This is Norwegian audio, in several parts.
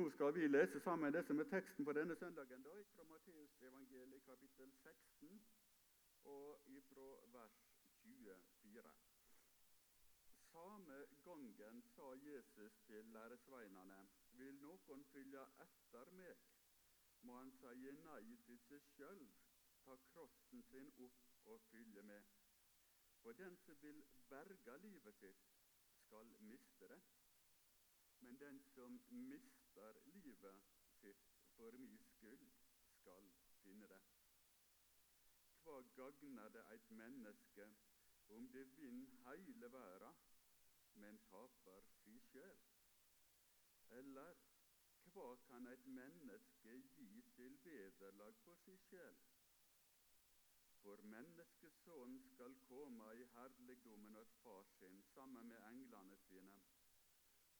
Nå skal vi lese sammen det som er teksten på denne søndagen, da, fra Matteusevangeliet kapittel 16 og fra vers 24. Samme gangen sa Jesus til læresveinene.: Vil noen følge etter meg, må han si nei til seg sjøl, ta krossen sin opp og følge med. For den som vil berge livet sitt, skal miste det. Men den som mister livet sitt for mi skyld, skal finne det. Hva gagner det et menneske om det vinner heile verda, men taper si sjel? Eller hva kan et menneske gi til vederlag for si sjel? For menneskesonen skal komme i herligdommen og Far sin sammen med englene sine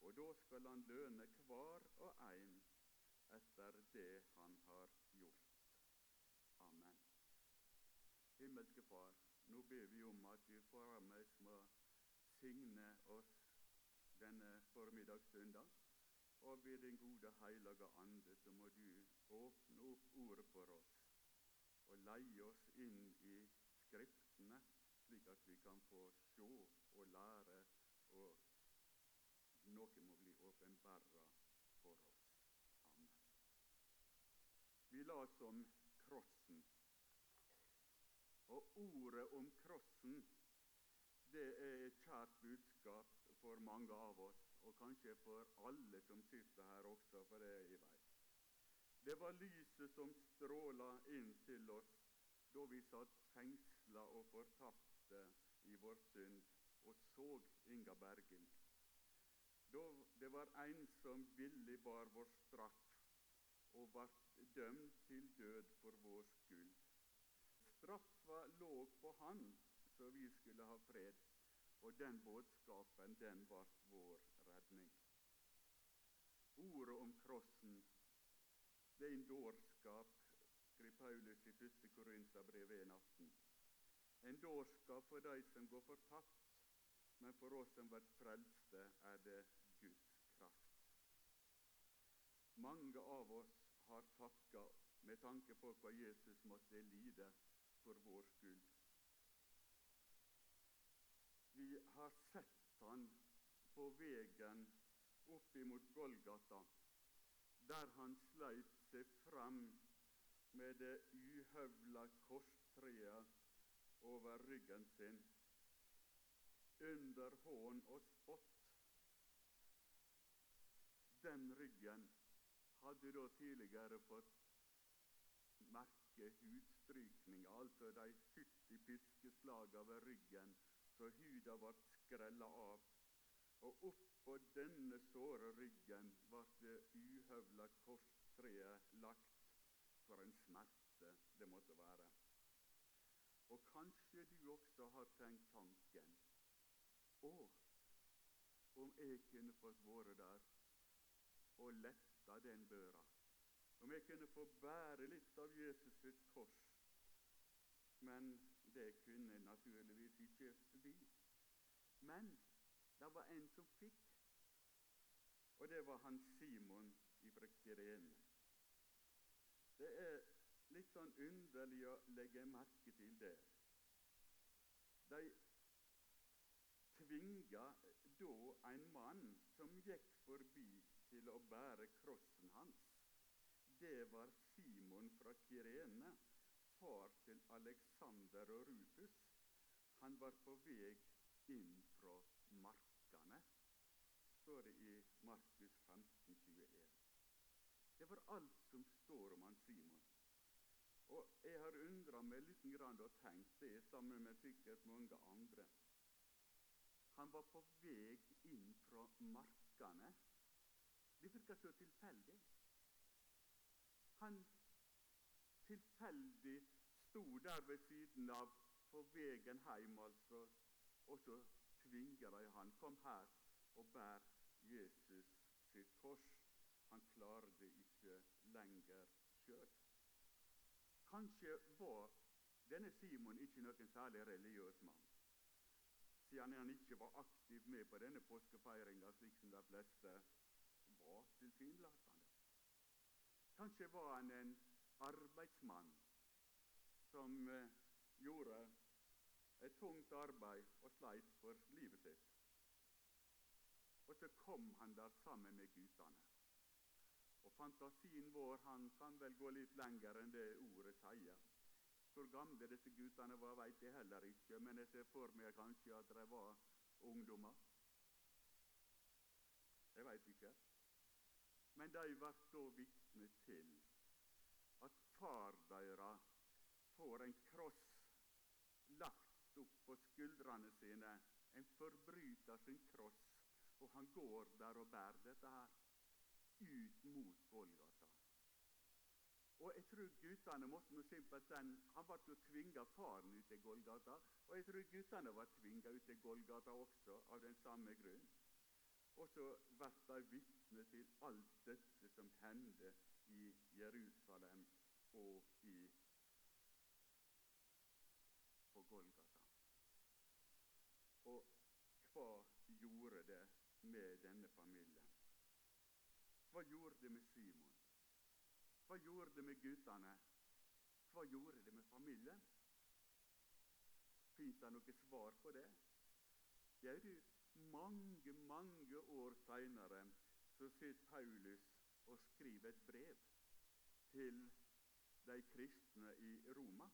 og da skal han løne hver og en etter det han har gjort. Amen. Himmelske Far, nå ber vi om at du fremdeles må signe oss denne formiddagsstunda. Og ved din gode Hellige Ande så må du åpne opp ordet for oss og leie oss inn i Skriftene, slik at vi kan få se og lære og noe må bli åpenbara for oss. Amen. Vi las om krossen. Og ordet om krossen det er et kjært budskap for mange av oss, og kanskje for alle som sitter her også, for det jeg vet. Det var lyset som stråla inn til oss da vi satt fengsla og fortapte i vår synd og så inga berging det var en som villig bar vår straff og ble dømt til død for vår skyld. Straffa lå på Han så vi skulle ha fred, og den budskapen den ble vår redning. Ordet om krossen, det er en dårskap, skrev Paulus i 1. Korinterbrev 1,18. En dårskap for de som går fortapt, men for oss som blir frelste, er det Guds kraft. Mange av oss har takka med tanke på hva Jesus måtte lide for vår skyld. Vi har sett han på vegen opp imot Golgata, der han sleit seg frem med det uhøvla korstreet over ryggen sin, under hån og spott den ryggen hadde da tidligere fått merke hudstrykninger, altså de 70 piskeslagene ved ryggen, så huda ble skrella av. Og oppå denne såre ryggen ble det uhøvla korstreet lagt for en smerte det måtte være. Og kanskje du også har tenkt tanken Å, om jeg kunne fått være der og letta den børa. Om jeg kunne få bære litt av Jesus sitt kors. Men det kunne naturligvis ikke vi. Men det var en som fikk, og det var han Simon fra Kirene. Det er litt sånn underlig å legge merke til det. De tvinga da en mann som gikk forbi til å bære krossen hans. Det var Simon fra Kirene, far til Alexander og Rufus. Han var på vei inn fra markene, står det i Markus 15, 21. Det var alt som står om han Simon. Og Jeg har undra meg litt og tenkt det, sammen med sikkert mange andre. Han var på vei inn fra markene det virker så tilfeldig. Han tilfeldig sto der ved siden av på veien hjem, altså, og så tvinger de han. Kom her og bær Jesus sitt kors. Han klarer det ikke lenger sjøl. Kanskje var denne Simon ikke noen særlig religiøs mann, siden han ikke var aktiv med på denne påskefeiringa slik som de tilsynelatende. Kanskje var han en arbeidsmann som eh, gjorde et tungt arbeid og sleit for livet sitt. Og så kom han der sammen med gutene. Og fantasien vår han kan vel gå litt lenger enn det ordet sier. Hvor gamle disse guttene var, veit jeg heller ikke, men jeg ser for meg kanskje at de var ungdommer. Jeg veit ikke. Men de ble da vitne til at far deres får en kross lagt opp på skuldrene sine, en forbryter sin kross, og han går der og bærer dette her ut mot Golgata. Og jeg tror guttene måtte noe simpelthen Han ble jo tvinga faren ut til Golgata. Og jeg tror guttene var tvinga ut til Golgata også, av den samme grunn. Og så ble de vitne til alt dette som hendte i Jerusalem og i på Golgata. Og hva gjorde det med denne familien? Hva gjorde det med Simon? Hva gjorde det med guttene? Hva gjorde det med familien? Fins det noe svar på det? Ja, du, mange, mange år seinere så sitter Paulus og skriver et brev til de kristne i Roma.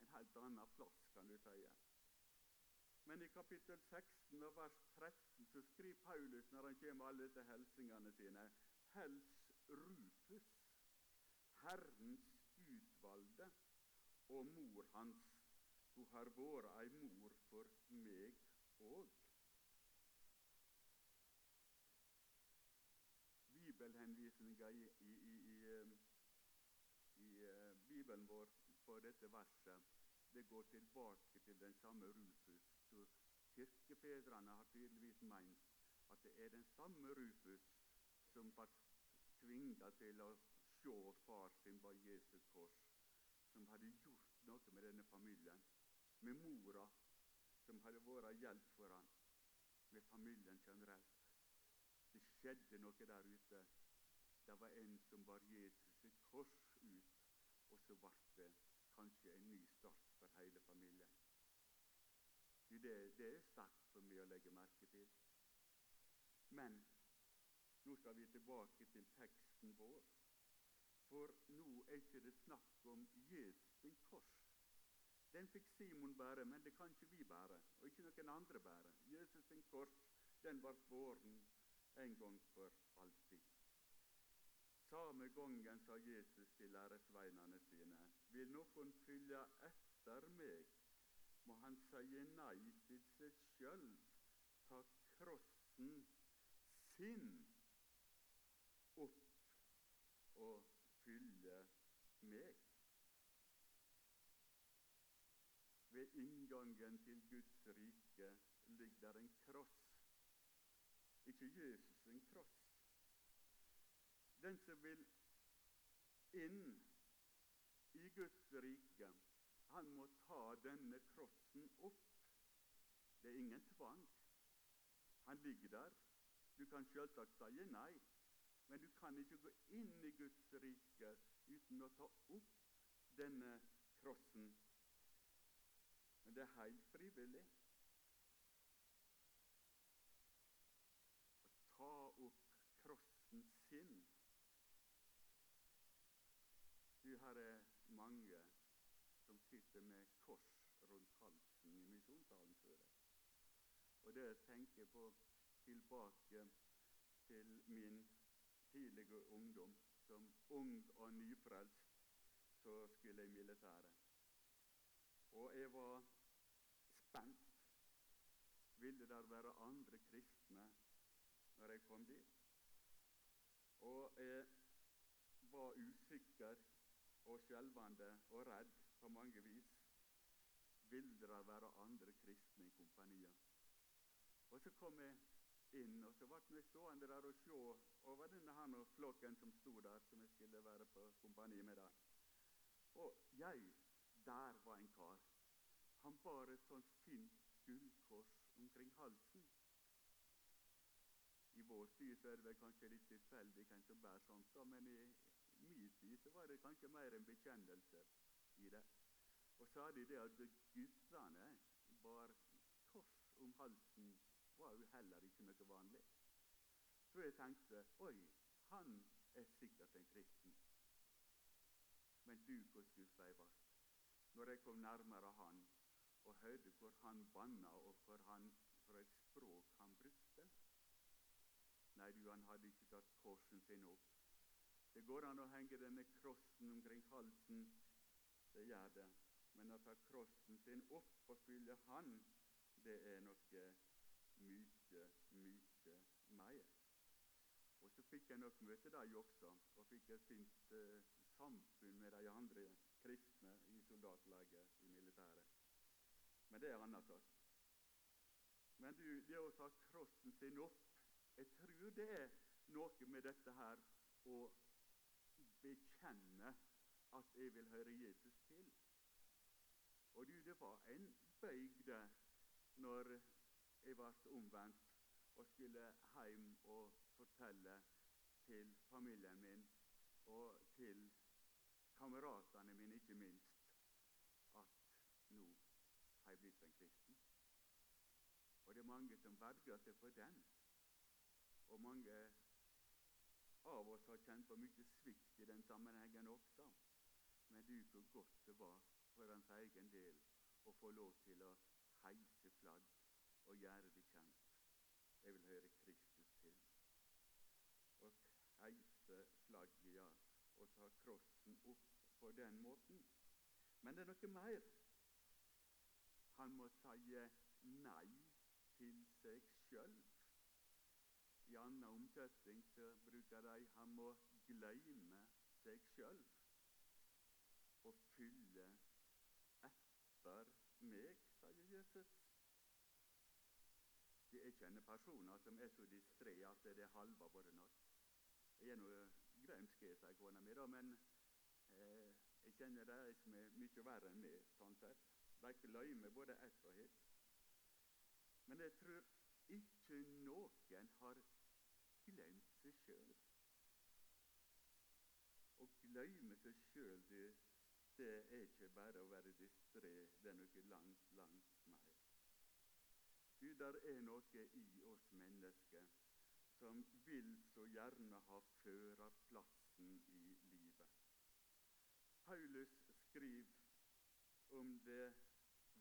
En helt annen plass, kan du si. Men i kapittel 16 og vers 13 så skriver Paulus når han kommer med alle disse helsingene sine Hels Rufus, Herrens utvalgte, og mor hans. Hun har vært ei mor for meg òg. Bibelhenvisninga i, i, i, i, i Bibelen vår på dette verset det går tilbake til den samme Rufus. Så kirkefedrene har tydeligvis meint at det er den samme Rufus som ble tvinga til å se far sin på Jesus kors, som hadde gjort noe med denne familien, med mora, som hadde vært hjelp for han, med familien generelt. Skjedde noe der ute. Det var en som bar Jesus sitt kors ut, og så ble det kanskje en ny start for hele familien. Det, det er sterkt for meg å legge merke til. Men nå skal vi tilbake til teksten vår. For nå er ikke det snakk om Jesus sin kors. Den fikk Simon bære, men det kan ikke vi bære, og ikke noen andre bære. Jesus sin kors, den ble båren en gang for alltid. Samme gangen sa Jesus til læresveinene sine, vil noen følge etter meg, må han si nei til seg sjøl, ta krossen sin opp og følge meg. Ved inngangen til Guds rike ligger en kross. Ikke Jesus en kross. Den som vil inn i Guds rike, han må ta denne krossen opp. Det er ingen tvang. Han ligger der. Du kan selvsagt si nei, men du kan ikke gå inn i Guds rike uten å ta opp denne krossen. Men det er helt frivillig. Å ta opp krossen sin. Du, her er mange som sitter med kors rundt halsen i misjonssalen før. Og det tenker jeg på tilbake til min tidlige ungdom. Som ung og nyfrelst så skulle jeg i militæret. Og jeg var spent. Ville der være andre kristne når jeg kom dit? Og jeg var usikker og skjelvende og redd på mange vis. vil det være andre kristne i kompaniet? Og så kom jeg inn, og så ble vi stående der og se over denne her flokken som sto der, som jeg skulle være på kompani med der. Og jeg, der var en kar. Han bar et sånt fint gullkors omkring halsen. I vår tid så er det vel kanskje litt tilfeldig hvem som bærer sånt, men i, så var det kanskje mer en bekjennelse i det. Og sa de det at guttene bar kors om halsen, var jo heller ikke noe vanlig. Så jeg tenkte oi, han er sikkert en kristen. Men du, hvor skuffa jeg ble når jeg kom nærmere han og hørte hvor han banna, og hvor han, for et språk han brukte. Nei, du, han hadde ikke tatt korsen sin opp. Det går an å henge denne krossen omkring halsen, det gjør det. Men å ta krossen sin opp og følge Han, det er noe mye, mye mer. Og så fikk jeg nok møte dem også, og fikk et fint eh, samfunn med de andre kristne i soldatlaget i militæret. Men det er annet sak. Men du, det å ta krossen sin opp Jeg tror det er noe med dette her å bekjenne at jeg vil høre Jesus til. Og du, det var en bøyg når jeg ble omvendt og skulle hjem og fortelle til familien min og til kameratene mine, ikke minst, at nå har jeg blitt en kristen. Og det er mange som verger seg for den. Og mange av oss har kjent på mye svikt i den sammenhengen også. Men du, hvor godt det var for hans egen del å få lov til å heise flagg og gjøre det kjent. Jeg vil høre Kristus til. Og heise flagget, ja, og ta krossen opp på den måten. Men det er noe mer. Han må si nei til seg sjøl. I annen omsetning så bruker de 'han må glemme seg sjøl' og fylle etter meg, sier Jesus. Jeg kjenner personer som er så distré at det er halve både natt. Jeg er nå grønsk, sier kona mi, men eh, jeg kjenner de som er mye verre enn meg, sånn sett. De glemmer både ett og hitt. Men jeg tror ikke noen har glemt seg sjøl. Å glemme seg sjøl, det, det er ikke bare å være distré, det er noe langt, langt mer. Du, der er noe i oss mennesker som vil så gjerne ha førerplassen i livet. Paulus skriver om det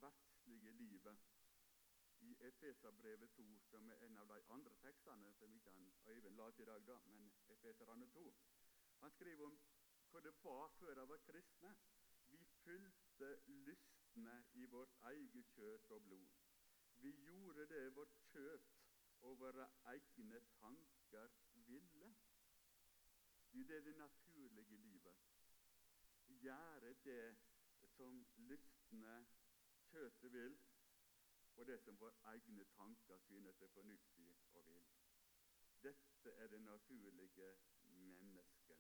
verdslige livet i Efeserbrevet 2, som er en av de andre tekstene som ikke han Øyvind leste i dag, da, men Efeserne 2. Han skriver om hva det var før de var kristne. Vi fulgte lystne i vårt eget kjøtt og blod. Vi gjorde det vårt kjøtt og våre egne tanker ville. Det er det naturlige livet. Gjøre det som lystne kjøttet vil, og det som våre egne tanker synes er fornuftig og vil. Dette er det naturlige mennesket.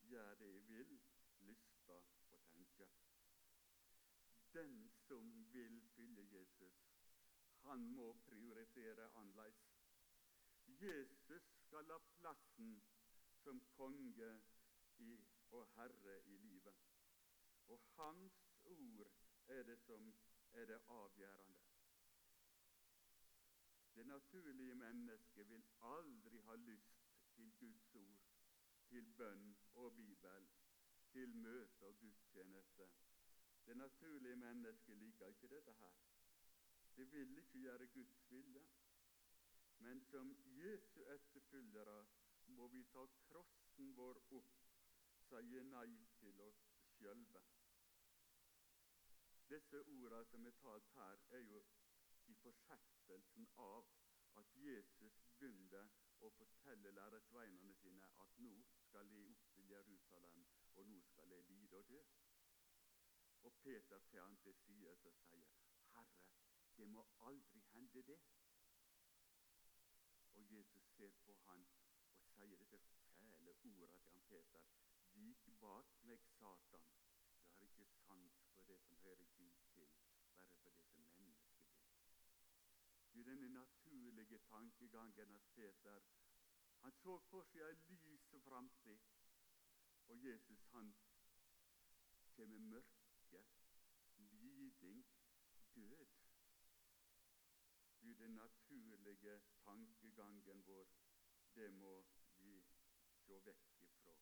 Gjør det jeg vil, lyster og tenker. Den som vil følge Jesus, han må prioritere annerledes. Jesus skal ha plassen som konge i, og herre i livet. Og hans ord er det som er det avgjørende. Det naturlige mennesket vil aldri ha lyst til Guds ord, til bønn og Bibel, til møte og gudstjeneste. Det naturlige mennesket liker ikke dette her. Det vil ikke gjøre Guds vilje. Men som Jesu etterfølgere må vi ta krossen vår opp, sie nei til oss sjølve. Disse ordene som er talt her, er jo i fortsettelsen av at Jesus begynte å fortelle læresveinene sine at nå skal de opp til Jerusalem, og nå skal de lide og dø. Og Peter til han til side og sier, 'Herre, det må aldri hende det.' Og Jesus ser på han og sier disse fæle ordene til han Peter. 'Vik bak meg, Satan, du har ikke sans for det som hører Gud til, bare for det som mennesket vil. I denne naturlige tankegangen av Peter Han så for seg ei lys framtid. Og Jesus han kommer mørke, liding, død. I den naturlige tankegangen vår, det må vi se vekk ifra.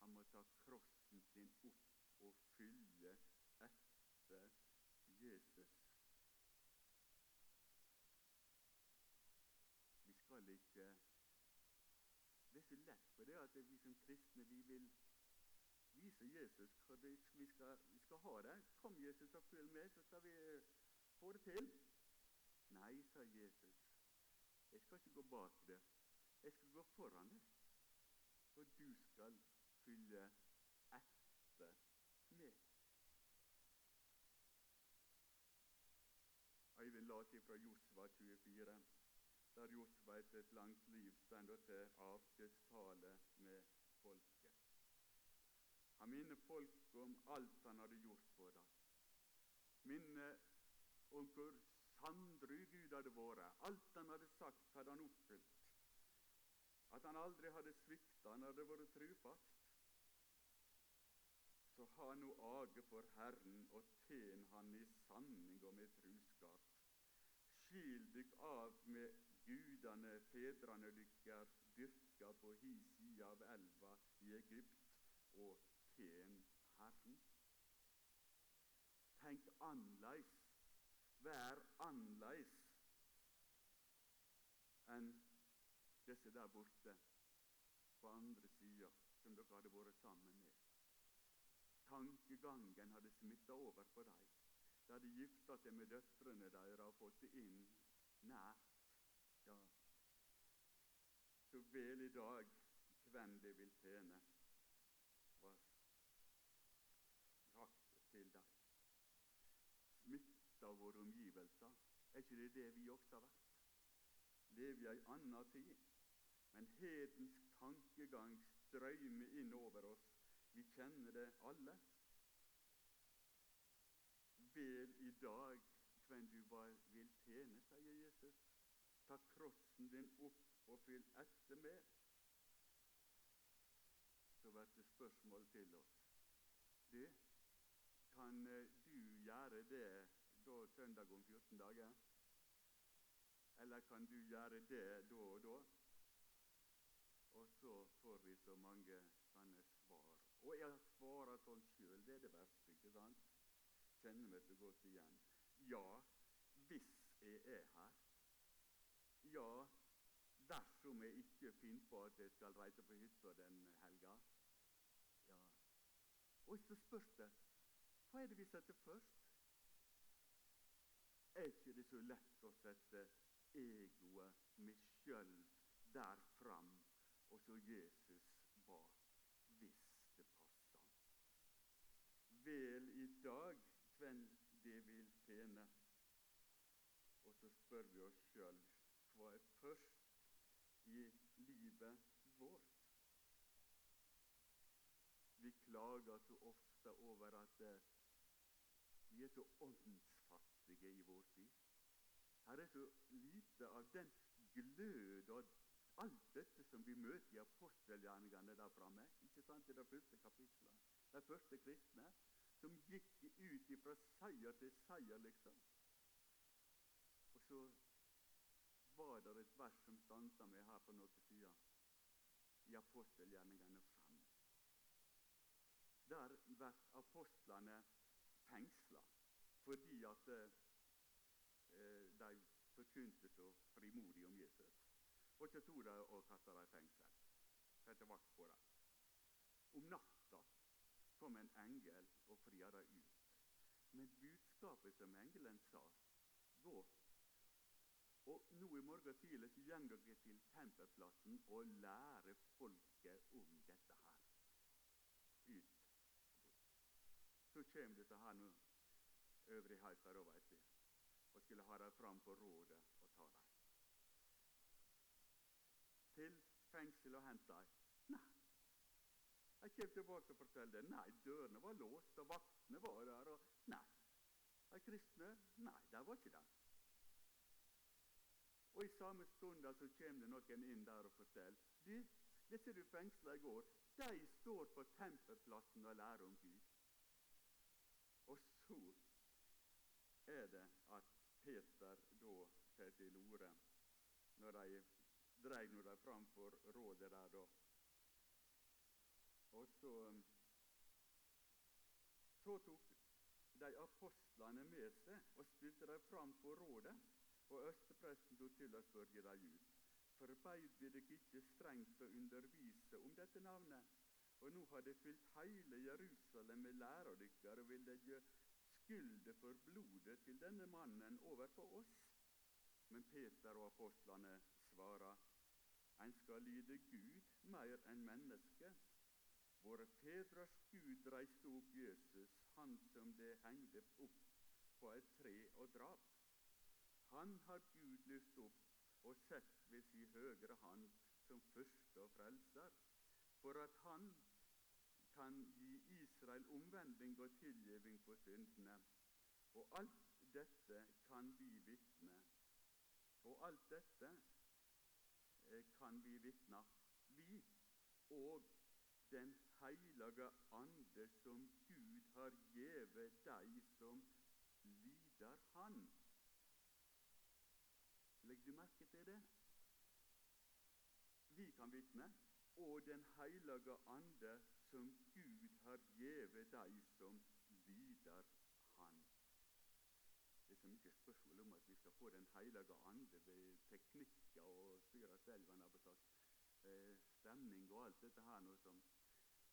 Han må ta krossen sin opp og fylle etter Jesus. Vi skal ikke Det er så lett for det at vi som kristne vi vil vise Jesus hva det, vi, skal, vi skal ha det. Kom, Jesus, og følg med, så skal vi få det til. Nei, sa Jesus. Jeg skal ikke gå bak det. Jeg skal gå foran det. Og du skal fylle etter meg. Øyvind late fra Josva 24, der Josva etter et langt liv stender til avskjedstale med folket. Han minner folket om alt han hadde gjort for dem. Minner om hvor sandru Gud hadde vært. Alt han hadde sagt, hadde han oppfylt. At han aldri hadde svikta, han hadde vært trufast. Så ha nå age for Herren og tjen Han i sanning og med truskap. Skil dykk av med gudane fedrene lykker dyrka på hi side av elva i Egypt, og tjen Herren. Tenk annerledes, vær annerledes enn disse der borte på andre sida som dere hadde vært sammen med. Tankegangen hadde smitta over på dem. De hadde gifta seg med døtrene deres og fått det inn nært. Så vel i dag hvem de vil tjene, var sagt til dem. Smitta våre omgivelser. Er ikke det det vi også har vært? Lever i ei anna tid. Men hedensk tankegang strøymer inn over oss. Vi kjenner det alle. Vel i dag hvem du vil tjene, sier Jesus. Ta krossen din opp og fyll etter meg. Så blir det spørsmål til oss. Du, kan eh, du gjøre det da søndag om 14 dager? Eller kan du gjøre det da og da? Og så får vi så mange sånne svar. Og jeg svarer sånn sjøl. Det er det verste, ikke sant? Kjenner meg så godt igjen. Ja, hvis jeg er her. Ja, dersom jeg ikke finner på at jeg skal reise på hytta den helga. Ja. Og så spørs det hva er det vi setter først? Er ikke det så lett å sette egoet, meg sjøl, der fram, og så Jesus bak, hvis det passer. Vel i dag hvem det vil tjene. Og så spør vi oss sjøl hva er først i livet vårt? Vi klager så ofte over at eh, vi er så åndsfattige i vår tid. Her er så lite av den glød og alt dette som vi møter i apostelgjerningene der framme. ikke sant, I det første kapitlet. De første kristne som gikk ut fra seier til seier, liksom. Og så var det et vers som stansa meg her på noen tider, i apostelgjerningene 5. Der blir apostlene fengsla fordi at eh, de forkynte så frimodig om Jesus. Og så sto de og kasta dem i fengsel. Sette vakt på dem. Om natta kom en engel og fria dem ut. Men budskapet som engelen sa, gå og nå i morgen tidlig så går dere til tempelplassen og lærer folket om dette her. Ut. Så kommer disse her nå øvrigheter da, veit du, og skulle ha dem fram på rådet og ta dem. Til fengsel og hente dem. Nei. Jeg kommer tilbake og forteller det. Nei, dørene var låst, og vaktene var der. og Nei. De kristne? Nei, de var ikke der. Og i samme stund så kommer det noen inn der og forteller. Du, disse du fengsla i går, De står på tempelplassen og lærer om Gud. Og så er det at Peter da tar til orde når de dreiv nå de fram for rådet der, da. Og så Så tok de apostlene med seg og spilte dem fram for rådet, og østepresten tok til å spørre dem ut. Forbeid vi dere ikke strengt å undervise om dette navnet? Og nå har det fylt hele Jerusalem med dere og vil legge skylda for blodet til denne mannen over på oss. Men Peter og apostlene svarer, en skal lyde Gud mer enn menneske. Våre fedres Gud reiste opp Jesus, han som det hengte opp på et tre og drap. Han har Gud lyst opp og sett ved si høyre hand som første og frelser, for at han kan gi Israel omvending og tilgivning for syndene. Og alt dette kan vi vitne. Og alt dette eh, kan vi vitne. Vi og Den hellige Ande som Gud har gjeve dei som lyder Han. Legg du merke til det? Vi kan vitne. Og Den hellige Ande som Gud har gjeve dei som lyder Han. Det er så mye spørsmål om at vi skal få Den hellige Ande ved teknikker og styre selv, eh, stemning og alt dette her. Noe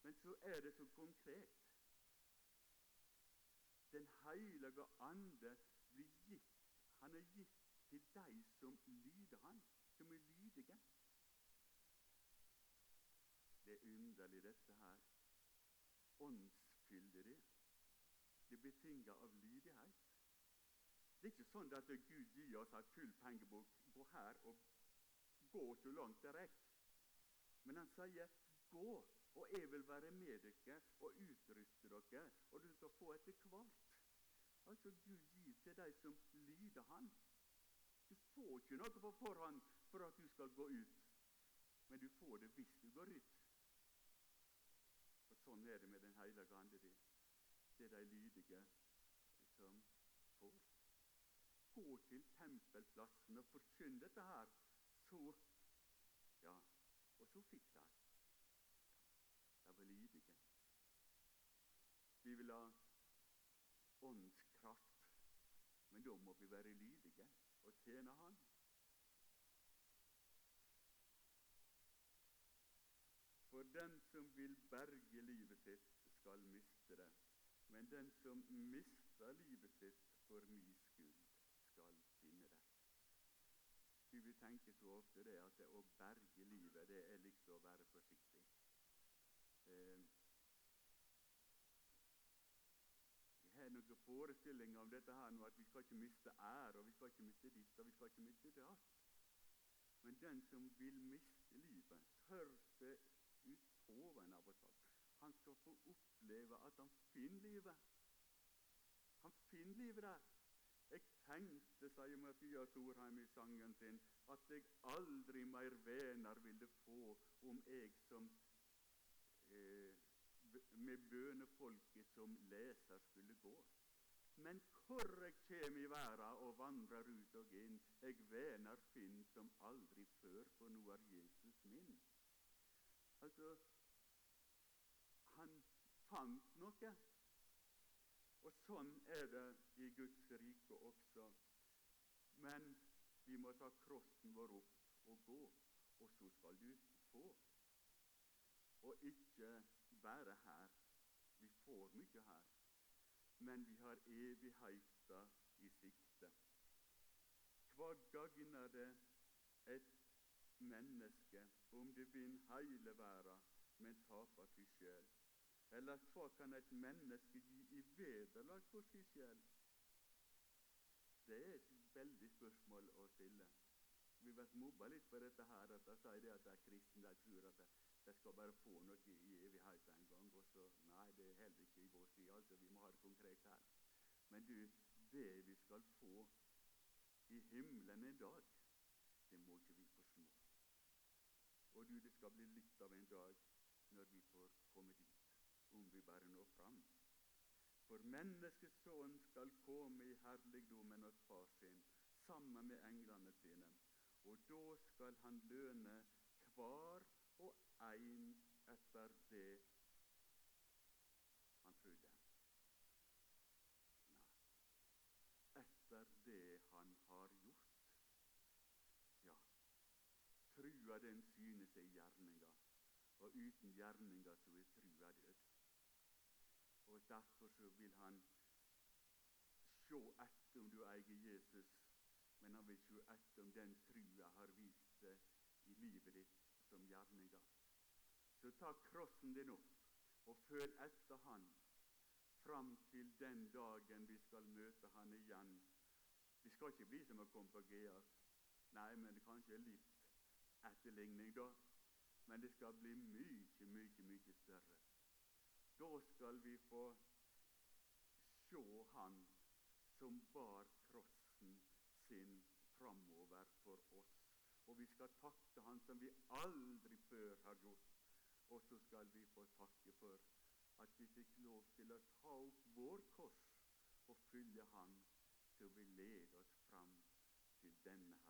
men så er det så konkret. Den hellige Ande blir gitt Han er gitt til de som lyder Han, som er lydige. Det er underlig, dette her. Åndsfylde, det. betinger av lydighet. Det er ikke sånn at Gud gir oss en full pengebok. Gå her og gå så langt det rekker. Men han sier 'gå'. Og jeg vil være med dere og utruste dere, og du skal få etter hvert. Altså Gud gir til de som lyder Han. Får ikke noe på forhånd for at du skal gå ut, men du får det hvis du går ut. Og Sånn er det med Den hellige ande. Det er de lydige som får. Gå til tempelplassen og forkynn dette her, så Ja, og så fikk de var lydige. Vi vil ha åndskraft, men da må vi være lydige og tjene Han. For den som vil berge livet sitt, skal miste det. Men den som mister livet sitt for min skyld, skal finne det. Vi tenker så ofte det at det å berge livet, det er liksom å være forsiktig. Eh, har noen forestillinger om dette her nå, at vi skal ikke miste ære, og vi skal ikke miste ditt, og vi skal ikke miste datt. Men den som vil miste livet, tør seg ut hoven av og til. Han skal få oppleve at han finner livet. Han finner livet der. Jeg tenkte, sier Mathias Orheim i sangen sin, at jeg aldri mer venner ville få om jeg som Eh, med bønefolket som leser skulle gå. Men hvor jeg kjem i verda og vandrer ut og inn, eg vener finn som aldri før, for nå er Jesus min. Altså, han fant noe. Og sånn er det i Guds rike også. Men vi må ta krossen vår opp og gå, og så skal du få og ikke bare her. Vi får mye her, men vi har evigheta i sikte. Hva gagner det et menneske om det vinner heile verden, men taper sin sjel? Eller hva kan et menneske gi i vederlag for sin sjel? Det er et veldig spørsmål å stille. Vi blir mobba litt for dette her, at de sier at de er kristne, de tror at de skal bare få noe i evigheten en gang. og så, Nei, det er heller ikke i vår tid. altså Vi må ha det konkret her. Men du, det vi skal få i himmelen en dag, det må ikke vi få små. Og du, det skal bli litt av en dag når vi får komme dit, om vi bare når fram. For menneskesønnen skal komme i herligdommen hos far sin, sammen med englene sine. Og da skal han løne hver og etter det han trodde. Nei, etter det han har gjort. Ja, trua den synes i gjerninga, og uten gjerninga så er trua død. Og Derfor så vil han sjå etter om du eier Jesus, men han vil sjå etter om den trua har vist seg i livet ditt som gjerninga. Så ta krossen din opp og følg etter Han fram til den dagen vi skal møte Han igjen. Vi skal ikke bli som å komme på Geas. Nei, men kanskje litt etterligning, da. Men det skal bli mye, mye, mye større. Da skal vi få se Han som bar krossen sin framover for oss. Og vi skal takke Han som vi aldri før har gjort. Og så skal vi få takke for at vi fikk lov til å ta opp vår kors og følge Han, så vi leder oss fram til denne.